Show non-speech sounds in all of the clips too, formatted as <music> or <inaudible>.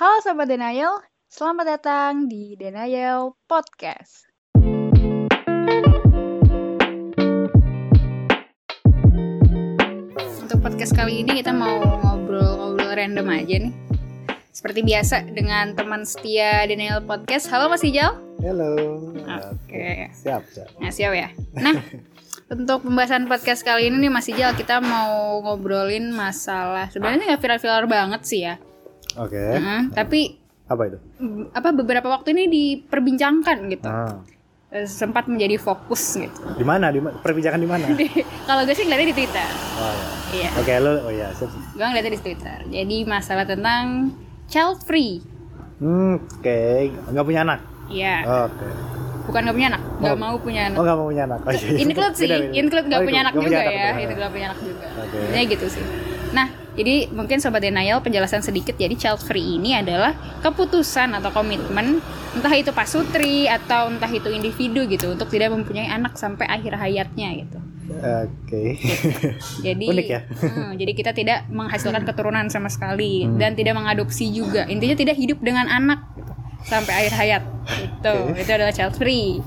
Halo Sobat Denial, selamat datang di Denial Podcast. Untuk podcast kali ini kita mau ngobrol-ngobrol random aja nih. Seperti biasa dengan teman setia Denial Podcast. Halo Mas Hijau. Halo. Oke. Siap, siap. Nah, siap ya. Nah, <laughs> untuk pembahasan podcast kali ini nih Mas Ijal kita mau ngobrolin masalah sebenarnya nggak viral-viral banget sih ya. Oke. Heeh, tapi Apa itu? apa beberapa waktu ini diperbincangkan gitu. Ah. Eh, Sempat menjadi fokus gitu. Di mana? Di perbincangan di mana? <laughs> Kalau gue sih ngeliatnya di Twitter. Oh, ya. Iya, Oke, lo oh ya, siap. gue ngeliatnya di Twitter. Jadi masalah tentang child free. Hmm, oke. Nggak punya anak. Iya, Oke. bukan nggak punya anak, nggak Oh. mau punya anak. Oh, nggak mau punya anak. Oh, iya. include sih, Beda, beda. include nggak Oh, punya anak juga ya, itu nggak punya anak juga. Oke. Intinya gitu sih. Nah, jadi mungkin sobat denial penjelasan sedikit. Jadi child free ini adalah keputusan atau komitmen entah itu pasutri atau entah itu individu gitu untuk tidak mempunyai anak sampai akhir hayatnya gitu. Oke. <laughs> Jadi Unik ya? hmm, jadi kita tidak menghasilkan keturunan sama sekali Hmm. dan tidak mengadopsi juga. Intinya tidak hidup dengan anak gitu, sampai akhir hayat. Itu Oke. itu adalah child free.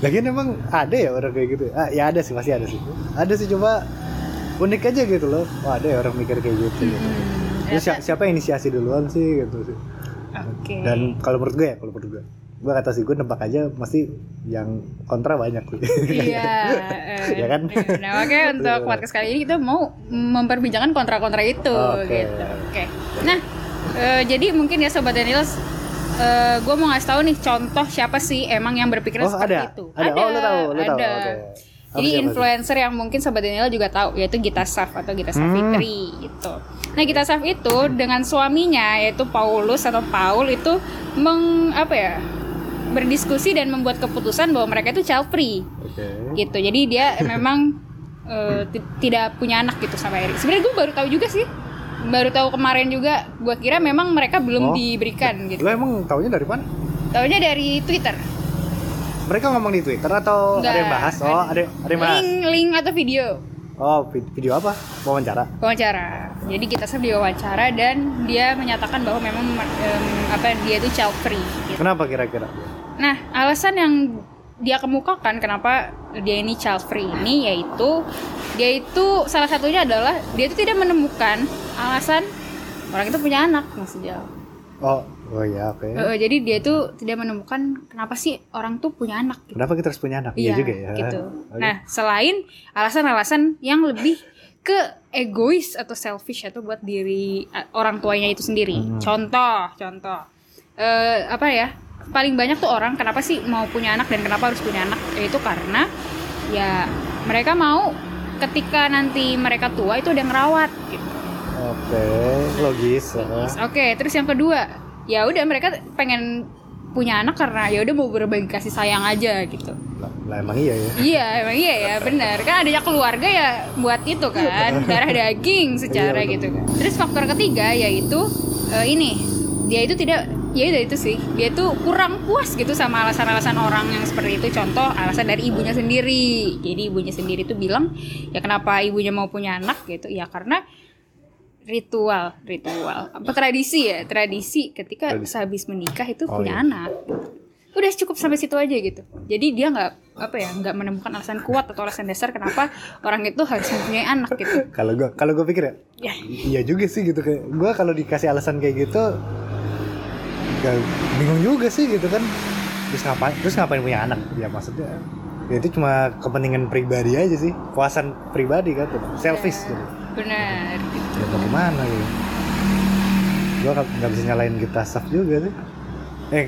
Lagian emang ada ya orang kayak gitu? Ah, ya ada sih, masih ada sih. Ada sih coba unik aja gitu loh. Oh, ada ya orang mikir kayak gitu. gitu. Hmm, Terus si- siapa yang inisiasi duluan sih gitu sih. Oke. Dan kalau menurut gue ya, kalau menurut gue, gue kata sih gue nebak aja pasti yang kontra banyak sih. Iya, <laughs> eh, Ya kan? iya. Nah, makanya untuk Iya. podcast kali ini kita mau memperbincangkan kontra-kontra itu, Oke. gitu. Oke. Nah, eh, jadi mungkin ya sobat Daniels, eh gue mau ngasih tahu nih contoh siapa sih emang yang berpikiran Oh seperti ada, itu. ada. Oh lo tahu, lo tahu. ada. Oke. Apa Jadi influencer yang mungkin sobat Daniel juga tahu yaitu Gita Saf atau Gita Hmm. Safitri gitu. Nah Gita Saf itu dengan suaminya yaitu Paulus atau Paul itu meng apa ya berdiskusi dan membuat keputusan bahwa mereka itu child free Oke. gitu jadi dia <laughs> memang ti- tidak punya anak gitu sampai akhirnya sebenarnya gue baru tahu juga sih baru tahu kemarin juga gue kira memang mereka belum Oh. diberikan gitu Lo emang taunya dari mana? taunya dari Twitter Mereka ngomong di Twitter atau Enggak. ada yang bahas? Oh, ada ada yang bahas. link link atau video Oh, vid- video apa? Wawancara. wawancara jadi kita sedang diwawancara dan dia menyatakan bahwa memang em, apa dia itu child free gitu. Kenapa kira-kira? Nah, alasan yang dia kemukakan kenapa dia ini child free ini yaitu dia itu salah satunya adalah dia itu tidak menemukan alasan orang itu punya anak maksudnya. Oh, oh ya, oke. Eh, jadi dia itu tidak menemukan kenapa sih orang tuh punya anak. gitu. Kenapa kita harus punya anak? Iya juga ya. gitu. Oke. Nah, selain alasan-alasan yang lebih ke egois atau selfish atau buat diri orang tuanya itu sendiri. Hmm. Contoh, contoh. Eh apa ya? Paling banyak tuh orang kenapa sih mau punya anak dan kenapa harus punya anak? Yaitu karena ya mereka mau ketika nanti mereka tua itu ada yang ngerawat gitu. Oke, logis. ya. Oke, terus yang kedua, ya udah mereka pengen punya anak karena ya udah mau berbagi kasih sayang aja gitu. Lah, lah, emang iya ya. Iya, emang iya ya, benar. Kan adanya keluarga ya buat itu kan, <laughs> darah daging secara Iya, gitu kan. Terus faktor ketiga yaitu eh, ini, dia itu tidak ya itu sih, dia tuh kurang puas gitu sama alasan-alasan orang yang seperti itu. Contoh alasan dari ibunya sendiri. Jadi ibunya sendiri tuh bilang, ya kenapa ibunya mau punya anak gitu? Ya karena ritual, ritual. Apa tradisi ya, tradisi ketika Tradisi. sehabis menikah itu Oh, punya iya. anak. Udah cukup sampai situ aja gitu. Jadi dia nggak apa ya nggak menemukan alasan kuat atau alasan dasar kenapa orang itu harus mempunyai anak gitu. <laughs> Kalau gua kalau gua pikir ya, ya. Iya juga sih gitu. Kayak gua kalau dikasih alasan kayak gitu gak bingung juga sih gitu kan. Terus ngapain terus ngapain punya anak? Ya maksudnya ya itu cuma kepentingan pribadi aja sih. Puasan pribadi kan tuh selfish gitu benar. Gitu. ya mau gimana gitu gua nggak bisa nyalain kita saf juga sih. Eh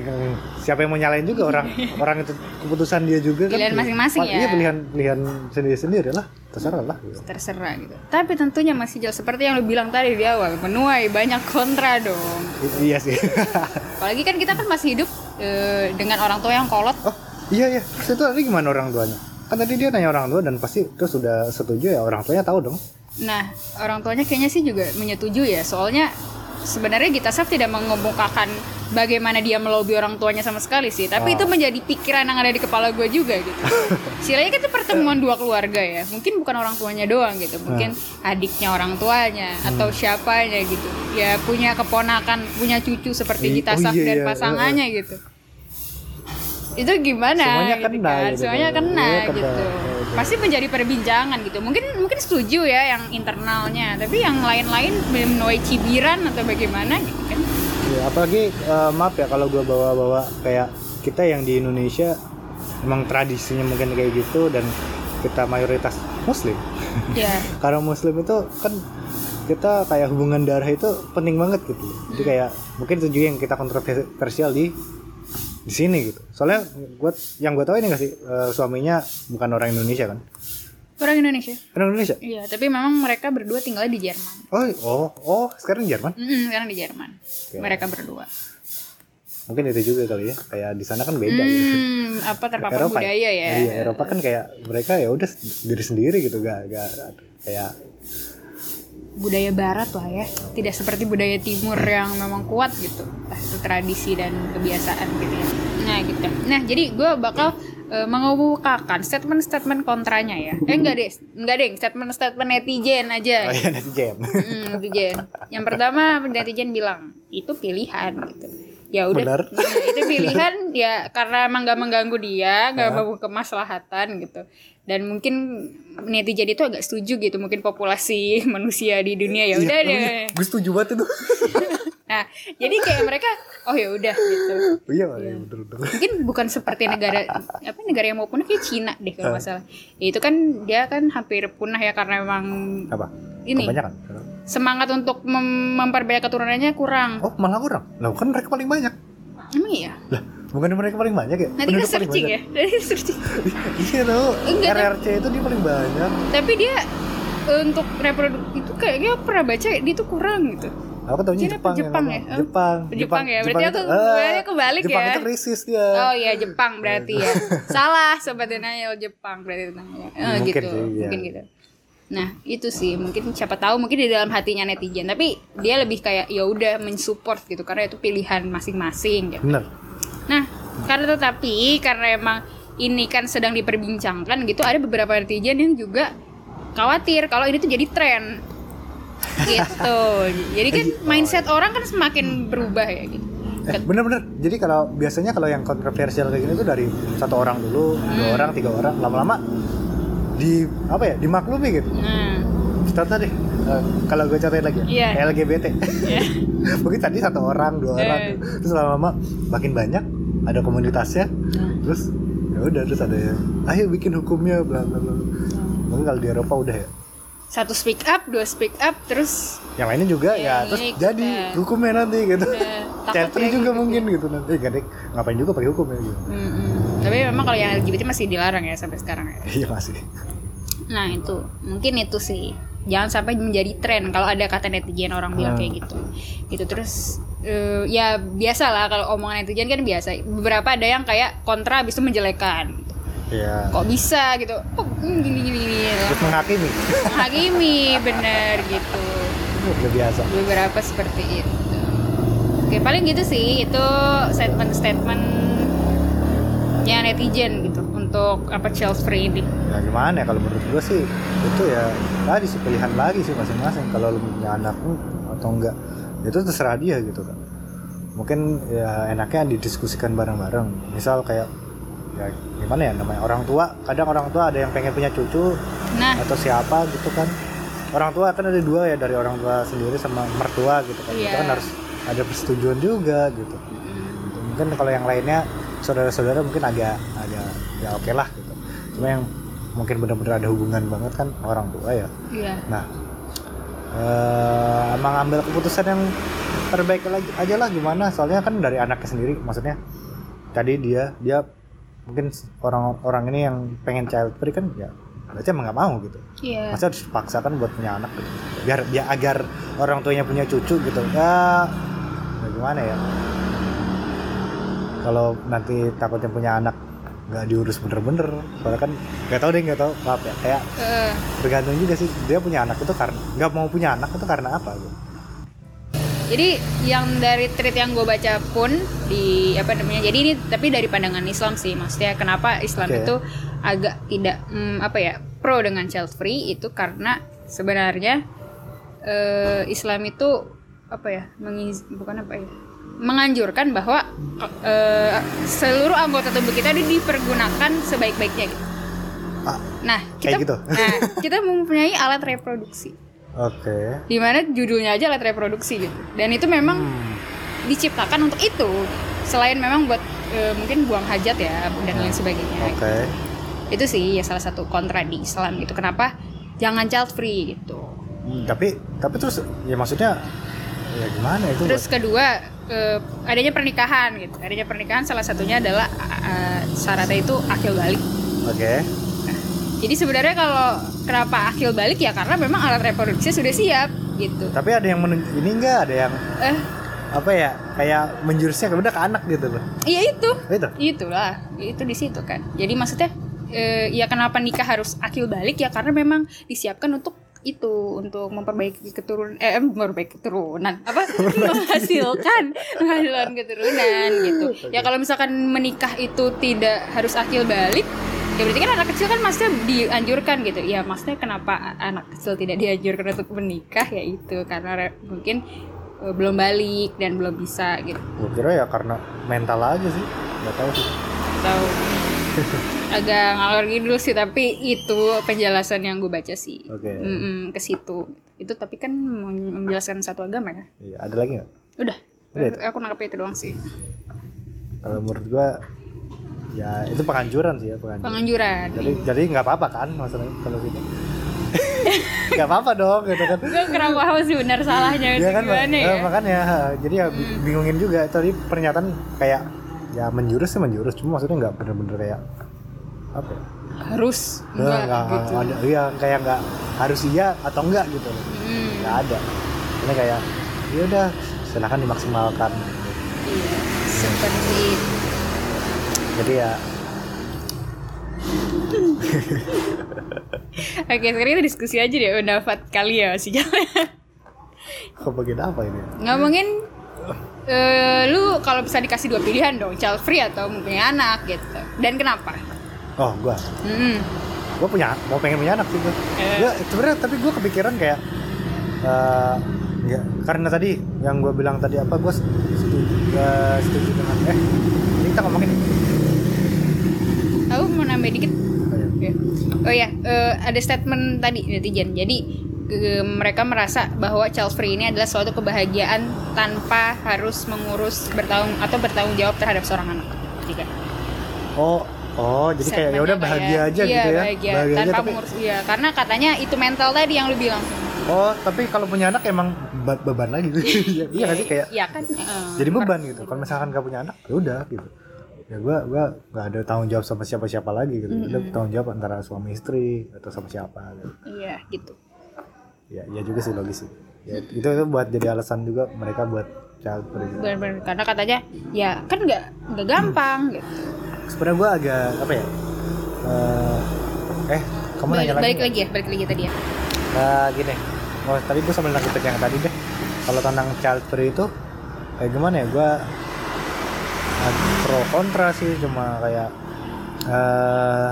siapa yang mau nyalain juga? Orang <laughs> orang itu keputusan dia juga kan. Pilihan masing-masing ya. iya pilihan pilihan sendiri sendiri lah. Terserah lah gitu. terserah gitu. Tapi tentunya masih jauh. Seperti yang lu bilang tadi di awal menuai banyak kontra dong. I- iya sih. <laughs> Apalagi kan kita kan masih hidup eh, dengan orang tua yang kolot. Oh iya iya. Terus itu tadi gimana orang tuanya? Kan tadi dia nanya orang tua dan pasti terus sudah setuju ya orang tuanya tahu dong Nah, orang tuanya kayaknya sih juga menyetujui ya, soalnya sebenarnya Gita Saf tidak mengemukakan bagaimana dia melobi orang tuanya sama sekali sih tapi Oh. itu menjadi pikiran yang ada di kepala gue juga gitu <laughs> Silanya kan itu pertemuan dua keluarga ya mungkin bukan orang tuanya doang gitu mungkin adiknya orang tuanya atau Hmm. siapanya gitu ya punya keponakan punya cucu seperti I- Gita oh Saf iya, dan iya. pasangannya gitu itu gimana Semuanya gitu kena kan gitu semuanya kan. kena Iya, kena. gitu Iya, iya. Pasti menjadi perbincangan gitu. Mungkin mungkin setuju ya yang internalnya. Tapi yang lain-lain menuai cibiran atau bagaimana gitu kan. Ya, apalagi eh, maaf ya kalau gue bawa-bawa kayak kita yang di Indonesia emang tradisinya mungkin kayak gitu dan kita mayoritas muslim. Ya <laughs> karena muslim itu kan kita kayak hubungan darah itu penting banget gitu. Jadi kayak mungkin itu juga yang kita kontroversial di di sini gitu. Soalnya gue yang gue tahu ini gak sih eh, suaminya bukan orang Indonesia kan? Orang Indonesia. Orang Indonesia? Iya tapi memang mereka berdua tinggal di Jerman. Oh oh oh sekarang di Jerman? Mm, sekarang di Jerman. Mereka berdua. Mungkin itu juga kali ya kayak di sana kan beda gitu. Hmm, apa terpapar budaya ya. Iya, Eropa kan kayak mereka ya udah diri sendiri gitu, gak, gak kayak budaya barat lah ya. Tidak seperti budaya timur yang memang kuat gitu. Entah itu tradisi dan kebiasaan gitu ya. Nah gitu. Nah jadi gue bakal eh, mengemukakan statement-statement kontranya ya. Eh enggak deh enggak deh. Statement-statement netizen aja. Oh ya netizen. Mm, netizen. Yang pertama netizen bilang itu pilihan gitu. Ya udah. Benar. Nah, itu pilihan ya karena emang gak mengganggu dia nggak mau kemaslahatan gitu dan mungkin netizen itu agak setuju gitu mungkin populasi <laughs> manusia di dunia ya udah deh <laughs> Gue setuju banget itu. <laughs> nah jadi kayak mereka oh ya udah gitu iya, iya betul betul. mungkin bukan seperti negara apa negara yang mau punah kayak Cina deh kalau nggak salah ya, itu kan dia kan hampir punah ya karena emang Apa? Ini. Kebanyakan. semangat untuk mem- memperbanyak keturunannya kurang Oh malah kurang. Lah kan mereka paling banyak. emang iya Lah bukan mereka paling banyak ya? nanti kita searching ya <laughs> nanti searching <laughs> iya tau. Enggak, RRC itu dia paling banyak. tapi dia eh, untuk reproduksi itu kayaknya pernah baca dia tuh kurang gitu Aku tahunya Cina apa Jepang, yang Jepang ya? Oh, Jepang. Jepang ya? Berarti itu- aku ah, berarti kebalik Jepang ya? itu krisis dia. Oh iya Jepang berarti ya. <laughs> Salah sobat denial Jepang berarti namanya. Eh, Mungkin gitu. sih, iya. Mungkin gitu. Nah, itu sih mungkin siapa tahu mungkin di dalam hatinya netizen, tapi dia lebih kayak ya udah mensupport gitu karena itu pilihan masing-masing gitu. Bener. Nah, karena tetapi karena emang ini kan sedang diperbincangkan gitu, ada beberapa netizen yang juga khawatir kalau ini tuh jadi tren. gitu. <laughs> Jadi kan mindset orang kan semakin berubah ya gitu. Eh, bener-bener. Jadi kalau biasanya kalau yang kontroversial kayak gini tuh dari satu orang dulu, Hmm. dua orang, tiga orang, lama-lama di apa ya dimaklumi gitu. Nah, Contoh deh, eh, kalau gue contohin lagi, Iya. LGBT. ya. <laughs> Mungkin tadi satu orang, dua orang, Eh. terus lama-lama makin banyak, ada komunitasnya, Nah. terus ya udah terus ada yang, ayo bikin hukumnya, bla bla bla. Mungkin kalau di Eropa udah ya. Satu speak up, dua speak up, terus Yang lainnya juga Ya, ya, terus ini jadi kita- hukumnya nanti gitu. <laughs> udah takut Child free ya juga gitu. mungkin gitu nanti, gak deh, ngapain juga pakai hukum ya gitu. Mm-mm. Tapi memang kalau yang LGBT masih dilarang ya sampai sekarang ya. Iya masih. Nah itu mungkin itu sih jangan sampai menjadi tren. Kalau ada kata netizen orang bilang Hmm. kayak gitu. Gitu terus eh, ya biasa lah kalau omongan netizen kan biasa. Beberapa ada yang kayak kontra habis itu menjelekan. Iya. kok bisa gitu? Kok hmm, gini gini gini Terus menghakimi. menghakimi bener gitu. Udah biasa. beberapa seperti itu. Oke paling gitu sih. Itu statement-statement ya netizen gitu untuk apa free ini. Ya gimana ya? Kalau menurut gue sih itu ya tadi sih pilihan lagi sih masing-masing. Kalau lu punya anak hmm, atau enggak itu terserah dia gitu kan mungkin ya enaknya didiskusikan bareng-bareng. Misal kayak ya gimana ya namanya orang tua. Kadang orang tua ada yang pengen punya cucu nah. atau siapa gitu kan. Orang tua kan ada dua ya dari orang tua sendiri sama mertua gitu kan. Itu Iya. kan harus ada persetujuan juga gitu. Mungkin kalau yang lainnya saudara-saudara mungkin agak agak ya oke lah gitu. Cuma yang mungkin benar-benar ada hubungan banget kan orang tua ya. Iya. Nah eh emang ambil keputusan yang terbaik lagi aja lah gimana? Soalnya kan dari anaknya sendiri maksudnya tadi dia dia mungkin orang-orang ini yang pengen child free kan ya berarti emang nggak mau gitu. Iya. Masa harus dipaksakan buat punya anak gitu. Biar biar agar orang tuanya punya cucu gitu. Ya, ya gimana ya? Kalau nanti takutnya punya anak nggak diurus bener-bener soalnya kan nggak tahu deh nggak tahu maaf ya kayak Eh, tergantung juga sih dia punya anak itu karena nggak mau punya anak itu karena apa gitu. Jadi yang dari tweet yang gue baca pun di apa namanya. Jadi ini tapi dari pandangan Islam sih. Maksudnya kenapa Islam Oke. itu agak tidak hmm, apa ya pro dengan child free itu karena sebenarnya eh, Islam itu apa ya mengiz, bukan apa ya menganjurkan bahwa eh, seluruh anggota tubuh kita itu dipergunakan sebaik-baiknya gitu. Ah, Nah, kita Kayak gitu? <laughs> nah, kita mempunyai alat reproduksi. Oke. Di mana judulnya aja alat reproduksi gitu. Dan itu memang Hmm. diciptakan untuk itu. Selain memang buat eh, mungkin buang hajat ya dan lain sebagainya. Oke. Itu sih ya salah satu kontra di Islam gitu. Kenapa jangan child free gitu. Hmm, tapi tapi terus ya maksudnya ya gimana itu? Terus kedua eh, adanya pernikahan gitu. Adanya pernikahan salah satunya adalah eh, syaratnya itu akil balik. Oke. Jadi sebenarnya kalau kenapa akil balik ya karena memang alat reproduksi sudah siap gitu. Tapi ada yang menun- ini enggak ada yang Eh, apa ya kayak menjurusnya ke udah ke anak gitu loh. iya itu. Itu. Itulah, itu di situ kan. Jadi maksudnya eh, ya kenapa nikah harus akil balik ya karena memang disiapkan untuk itu untuk memperbaiki keturunan eh memperbaiki keturunan. Apa? <laughs> Menghasilkan menghasilkan keturunan gitu. Ya kalau misalkan menikah itu tidak harus akil balik ya berarti kan anak kecil kan maksudnya dianjurkan gitu. Ya maksudnya kenapa anak kecil tidak dianjurkan untuk menikah? Ya itu. Karena re- mungkin eh, belum balik dan belum bisa gitu. Gue kira ya karena mental aja sih. Gak tahu sih. tahu agak ngalor dulu sih tapi itu penjelasan yang gue baca sih. Mm-mm, ke situ itu tapi kan men- menjelaskan satu agama ya Iya, ada lagi nggak? udah Udah itu? aku nangkep itu doang sih Kalau menurut gua ya itu penganjuran sih ya penganjuran. penganjuran Jadi jadi nggak apa-apa kan maksudnya kalau gitu. <laughs> Nggak apa-apa dong gitu kan. gue kurang paham sih benar salahnya Iya kan gimana eh, ya makanya jadi ya bi- bingungin juga tadi pernyataan kayak ya menjurus sih menjurus. Cuma maksudnya nggak bener-bener kayak apa ya? harus? Enggak nggak gitu. ada. Iya kayak nggak harus iya atau enggak gitu. Loh Hmm, nggak ada. Ini kayak ya udah silahkan dimaksimalkan. Iya seperti itu jadi ya. <laughs> Oke sekarang kita diskusi aja deh pendapat kali ya si jalan <laughs> kok bagian apa ini? Ngomongin eh, lu kalau bisa dikasih dua pilihan dong child free atau mempunyai anak gitu dan kenapa oh gua Mm-mm. gue punya mau pengen punya anak sih gue Eh. Gua sebenarnya tapi gue kepikiran kayak eh ya, karena tadi yang gue bilang tadi apa gue setuju, gua setuju dengan eh ini kita ngomongin aku mau nambah dikit oh, ya. Oh ya, eh, ada statement tadi netizen. Jadi eh, mereka merasa bahwa child free ini adalah suatu kebahagiaan tanpa harus mengurus bertanggung atau bertanggung jawab terhadap seorang anak. Oh oh jadi kayak ya udah bahagia aja iya, gitu ya? bahagia, aja tanpa tapi mengurus iya karena katanya itu mental tadi yang lu bilang. Oh tapi kalau punya anak emang be- beban lagi. <laughs> Iya iya nggak sih? Kayak iya kan? Eh, jadi beban gitu. Kalau misalkan gak punya anak ya udah gitu. Ya gue gua nggak ada tanggung jawab sama siapa siapa lagi gitu. Udah tanggung jawab antara suami istri atau sama siapa gitu. iya gitu ya ya juga sih logis sih. Ya, itu itu buat jadi alasan juga mereka buat child free benar-benar karena katanya ya kan nggak nggak gampang gitu. Sebenarnya gue agak apa ya eh, eh kamu balik, nanya lagi balik lagi ya balik lagi tadi ya. Nah, gini. Oh tadi gue sambil lanjutin yang tadi deh. Kalau tentang child free itu kayak gimana ya gue pro kontra sih cuma kayak eh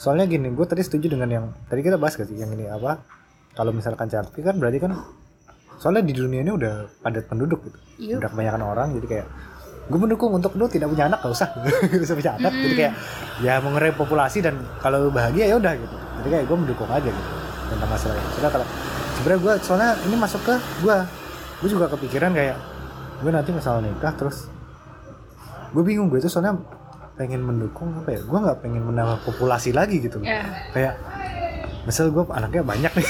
soalnya gini gue tadi setuju dengan yang tadi kita bahas gak sih yang ini apa kalau misalkan free kan berarti kan soalnya di dunia ini udah padat penduduk gitu. Iya. udah kebanyakan orang jadi kayak gue mendukung untuk lu tidak punya anak gak usah. <laughs> Gak usah punya anak. Jadi kayak ya mengurangi populasi dan kalau bahagia ya udah gitu. Jadi kayak gue mendukung aja gitu tentang masalah itu soalnya kalau sebenarnya gue soalnya ini masuk ke gue gue juga kepikiran kayak gue nanti misal nikah terus gue bingung gue itu soalnya pengen mendukung apa ya? Gue nggak pengen menambah populasi lagi gitu. Ya kayak misal gue anaknya banyak nih.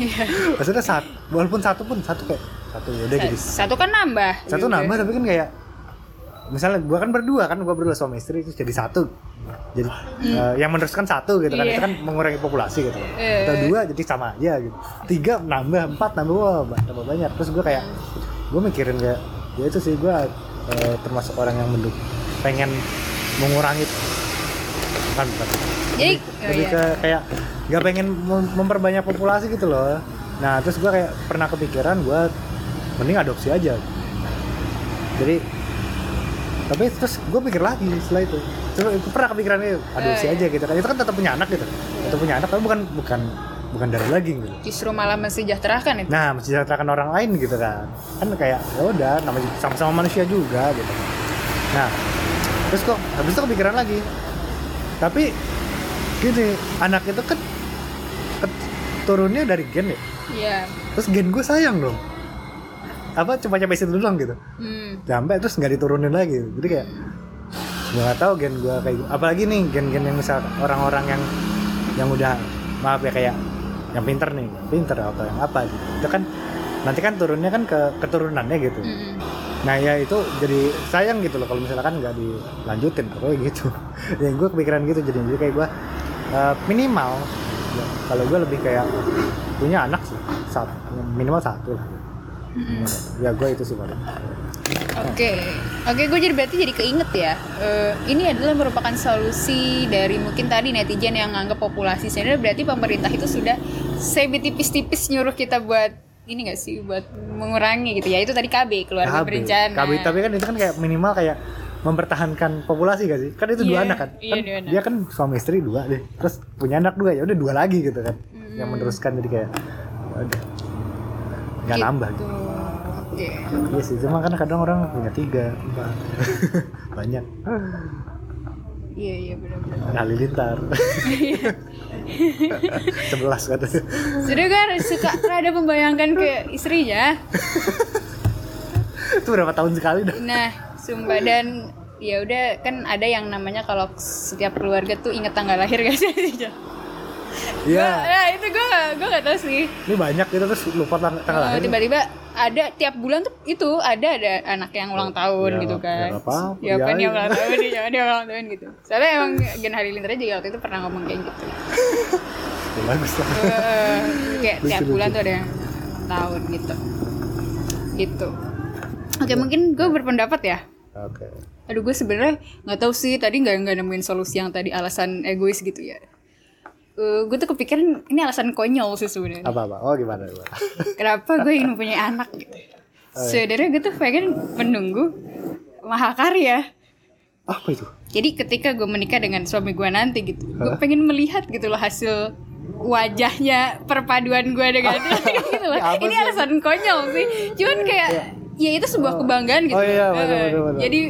<laughs> Maksudnya satu walaupun satu pun satu kayak satu ya udah jadi satu kan nambah. Satu nambah tapi kan kayak misalnya gua kan berdua kan gua berdua suami istri terus jadi satu. Jadi eh, yang meneruskan satu gitu kan Iya. itu kan mengurangi populasi gitu. Eh. atau dua jadi sama aja gitu. Tiga nambah empat nambah wah ba- tambah banyak. Terus gua kayak gua mikirin kayak ya itu sih gua eh, termasuk orang yang menduk pengen mengurangi bukan bukan jadi lebih, oh lebih iya. ke kayak nggak pengen mem- memperbanyak populasi gitu loh. Nah terus gua kayak pernah kepikiran gua mending adopsi aja. Jadi tapi terus gue mikir lagi setelah itu. Terus itu pernah kepikiran itu adopsi Eh, aja gitu kan. Itu kan tetap punya anak gitu. Tetap punya anak tapi bukan bukan bukan darah lagi gitu. Justru malah mensejahterakan itu. nah mensejahterakan orang lain gitu kan. Kan kayak ya udah namanya sama-sama manusia juga gitu. Nah terus kok habis itu kepikiran lagi tapi gini anak itu kan turunnya dari gen ya? Iya. terus gen gue sayang dong. Apa cuma sampai situ doang gitu. Hmm. sampai terus nggak diturunin lagi. Jadi kayak gue nggak tahu gen gue kayak apalagi nih gen-gen yang misal orang-orang yang yang udah maaf ya kayak yang pinter nih. Pinter atau yang apa gitu. Itu kan nanti kan turunnya kan ke keturunannya gitu. Mm-mm. Nah ya itu jadi sayang gitu loh kalau misalkan nggak dilanjutin. Pokoknya gitu. <laughs> Ya gue kepikiran gitu jadi jadi kayak gue eh, minimal ya, kalau gue lebih kayak punya anak sih. Satu minimal satu lah. Mm-mm. ya gue itu sih paling Oke, oke, gue jadi berarti jadi keinget ya. Eh, ini adalah merupakan solusi dari mungkin tadi netizen yang nganggap populasi sebenarnya berarti pemerintah itu sudah sebi tipis-tipis nyuruh kita buat ini gak sih buat mengurangi gitu ya itu tadi KB keluarga KB. berencana. KB tapi kan itu kan kayak minimal kayak mempertahankan populasi gak sih? Kan itu dua Iya, anak kan? iya, Kan dua anak. dia kan suami istri dua deh. Terus punya anak dua ya udah dua lagi gitu kan. Yang Hmm. meneruskan jadi kayak ya udah nggak nambah gitu. Oke. Iya sih, cuma kan kadang orang punya tiga, empat, <laughs> banyak. Iya iya benar-benar. Ada halilintar. Sebelas kata. Sudah kan suka rada membayangkan ke istrinya. itu berapa tahun sekali dah? Nah, sumpah dan ya udah kan ada yang namanya kalau setiap keluarga tuh inget tanggal lahir sih? Iya. Nah, itu gue gue gak tau sih. Ini banyak gitu terus lupa tang- tanggal Eh, lahir. Tiba-tiba ada tiap bulan tuh itu ada ada anak yang ulang tahun Ya, gitu ya kan. Ya dia ya. ulang tahun dia dia ulang tahun gitu. Soalnya emang Gen Halilintar juga waktu itu pernah ngomong kayak gitu. Ya, <laughs> bagus lah. Eh, kayak tiap bulan tuh ada yang tahun gitu. Gitu. Oke, mungkin gue berpendapat ya. Oke. Aduh gue sebenarnya nggak tahu sih tadi nggak nggak nemuin solusi yang tadi alasan egois gitu ya. Eh, gue tuh kepikiran ini alasan konyol sih sebenarnya. Apa apa? Oh gimana? gimana? Kenapa gue ingin mempunyai anak gitu? Oh, iya. Sebenarnya gue tuh pengen menunggu mahakarya. Apa itu? Jadi ketika gue menikah dengan suami gue nanti gitu, gue pengen melihat gitu loh hasil wajahnya perpaduan gue dengan <laughs> dia gitu loh. Apa Ini sih? alasan konyol sih. Cuman kayak ya itu sebuah kebanggaan gitu. Oh iya, betul, Eh, betul, betul. Jadi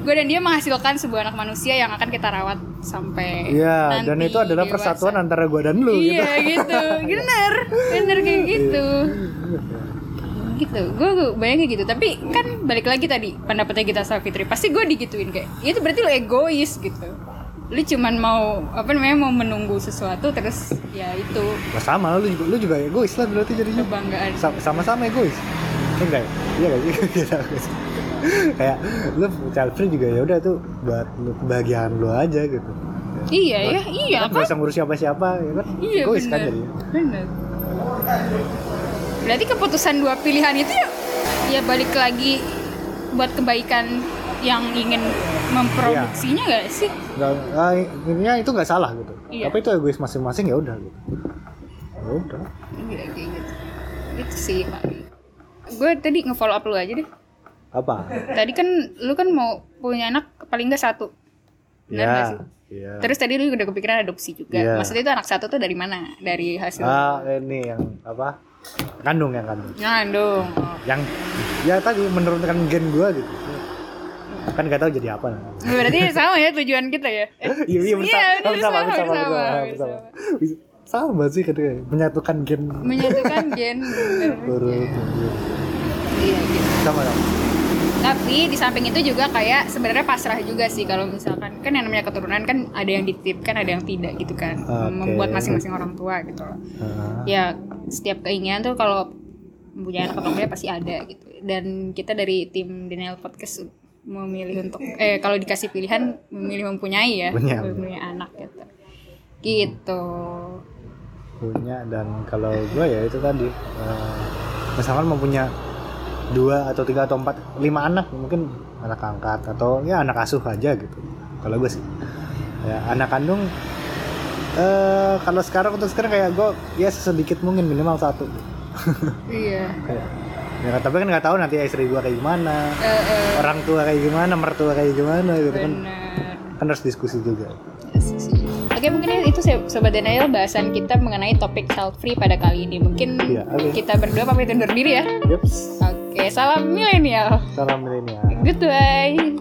gue dan dia menghasilkan sebuah anak manusia yang akan kita rawat sampai Iya, dan itu adalah dewasa. persatuan antara gua dan lu gitu. Iya gitu, bener, bener kayak gitu gitu gue bayangin gitu tapi kan balik lagi tadi pendapatnya kita sama Fitri pasti gue digituin kayak "Ya itu berarti lo egois gitu lu cuman mau apa namanya mau menunggu sesuatu terus ya itu Nah, sama lu juga, lu juga egois lah berarti jadinya. kebanggaan Sa- Sama-sama egois. Enggak ya? Iya gak sih? <laughs> <laughs> Kayak lu child free juga ya udah tuh buat kebahagiaan lu aja gitu. iya ya iya Kan Gak kan usah ngurus siapa-siapa ya kan? iya egois kan bener berarti keputusan dua pilihan itu ya ya balik lagi buat kebaikan yang ingin memproduksinya gak sih Nggak, ah, intinya itu nggak salah gitu. Iya. Tapi itu egois masing-masing ya udah gitu. Ya udah. Iya gitu. Itu sih. Gue tadi nge-follow up lu aja deh. Apa? Tadi kan lu kan mau punya anak paling nggak satu. Benar nggak sih? Iya. Terus tadi lu udah kepikiran adopsi juga. Iya. Maksudnya itu anak satu tuh dari mana? Dari hasil Ah, ini yang apa? Kandung yang kandung. ngandung. Yang ya tadi menurunkan gen gua gitu. Kan nggak tahu jadi apa. Berarti sama ya tujuan kita ya. <laughs> Iya, iya bersama, Iya, bener, bersama, sama, bersama, bersama, bersama, bersama. Bisa- Sama sih katanya, menyatukan gen Menyatukan gen. Iya gitu. Sama dong. Tapi di samping itu juga kayak sebenarnya pasrah juga sih kalau misalkan kan yang namanya keturunan kan ada yang dititipkan ada yang tidak gitu kan. Oke. Membuat masing-masing orang tua gitu loh. Ah, ya setiap keinginan tuh kalau punya anak atau pasti ada gitu dan kita dari tim Daniel Podcast memilih untuk eh kalau dikasih pilihan memilih mempunyai ya Punya. mempunyai anak gitu gitu punya dan kalau gua ya itu tadi eh, misalkan mau punya dua atau tiga atau empat lima anak mungkin anak angkat atau ya anak asuh aja gitu kalau gue sih ya anak kandung eh kalau sekarang untuk sekarang kayak gue ya sedikit mungkin minimal satu iya <laughs> kayak ya tapi kan nggak tahu nanti istri gua kayak gimana Eh, eh, orang tua kayak gimana mertua kayak gimana gitu kan bener. kan harus diskusi juga Oke mungkin itu se- sobat Daniel bahasan kita mengenai topik child free pada kali ini. Mungkin Iya, oke. kita berdua pamit undur diri ya. Yups. Oke, salam milenial. Salam milenial. Goodbye.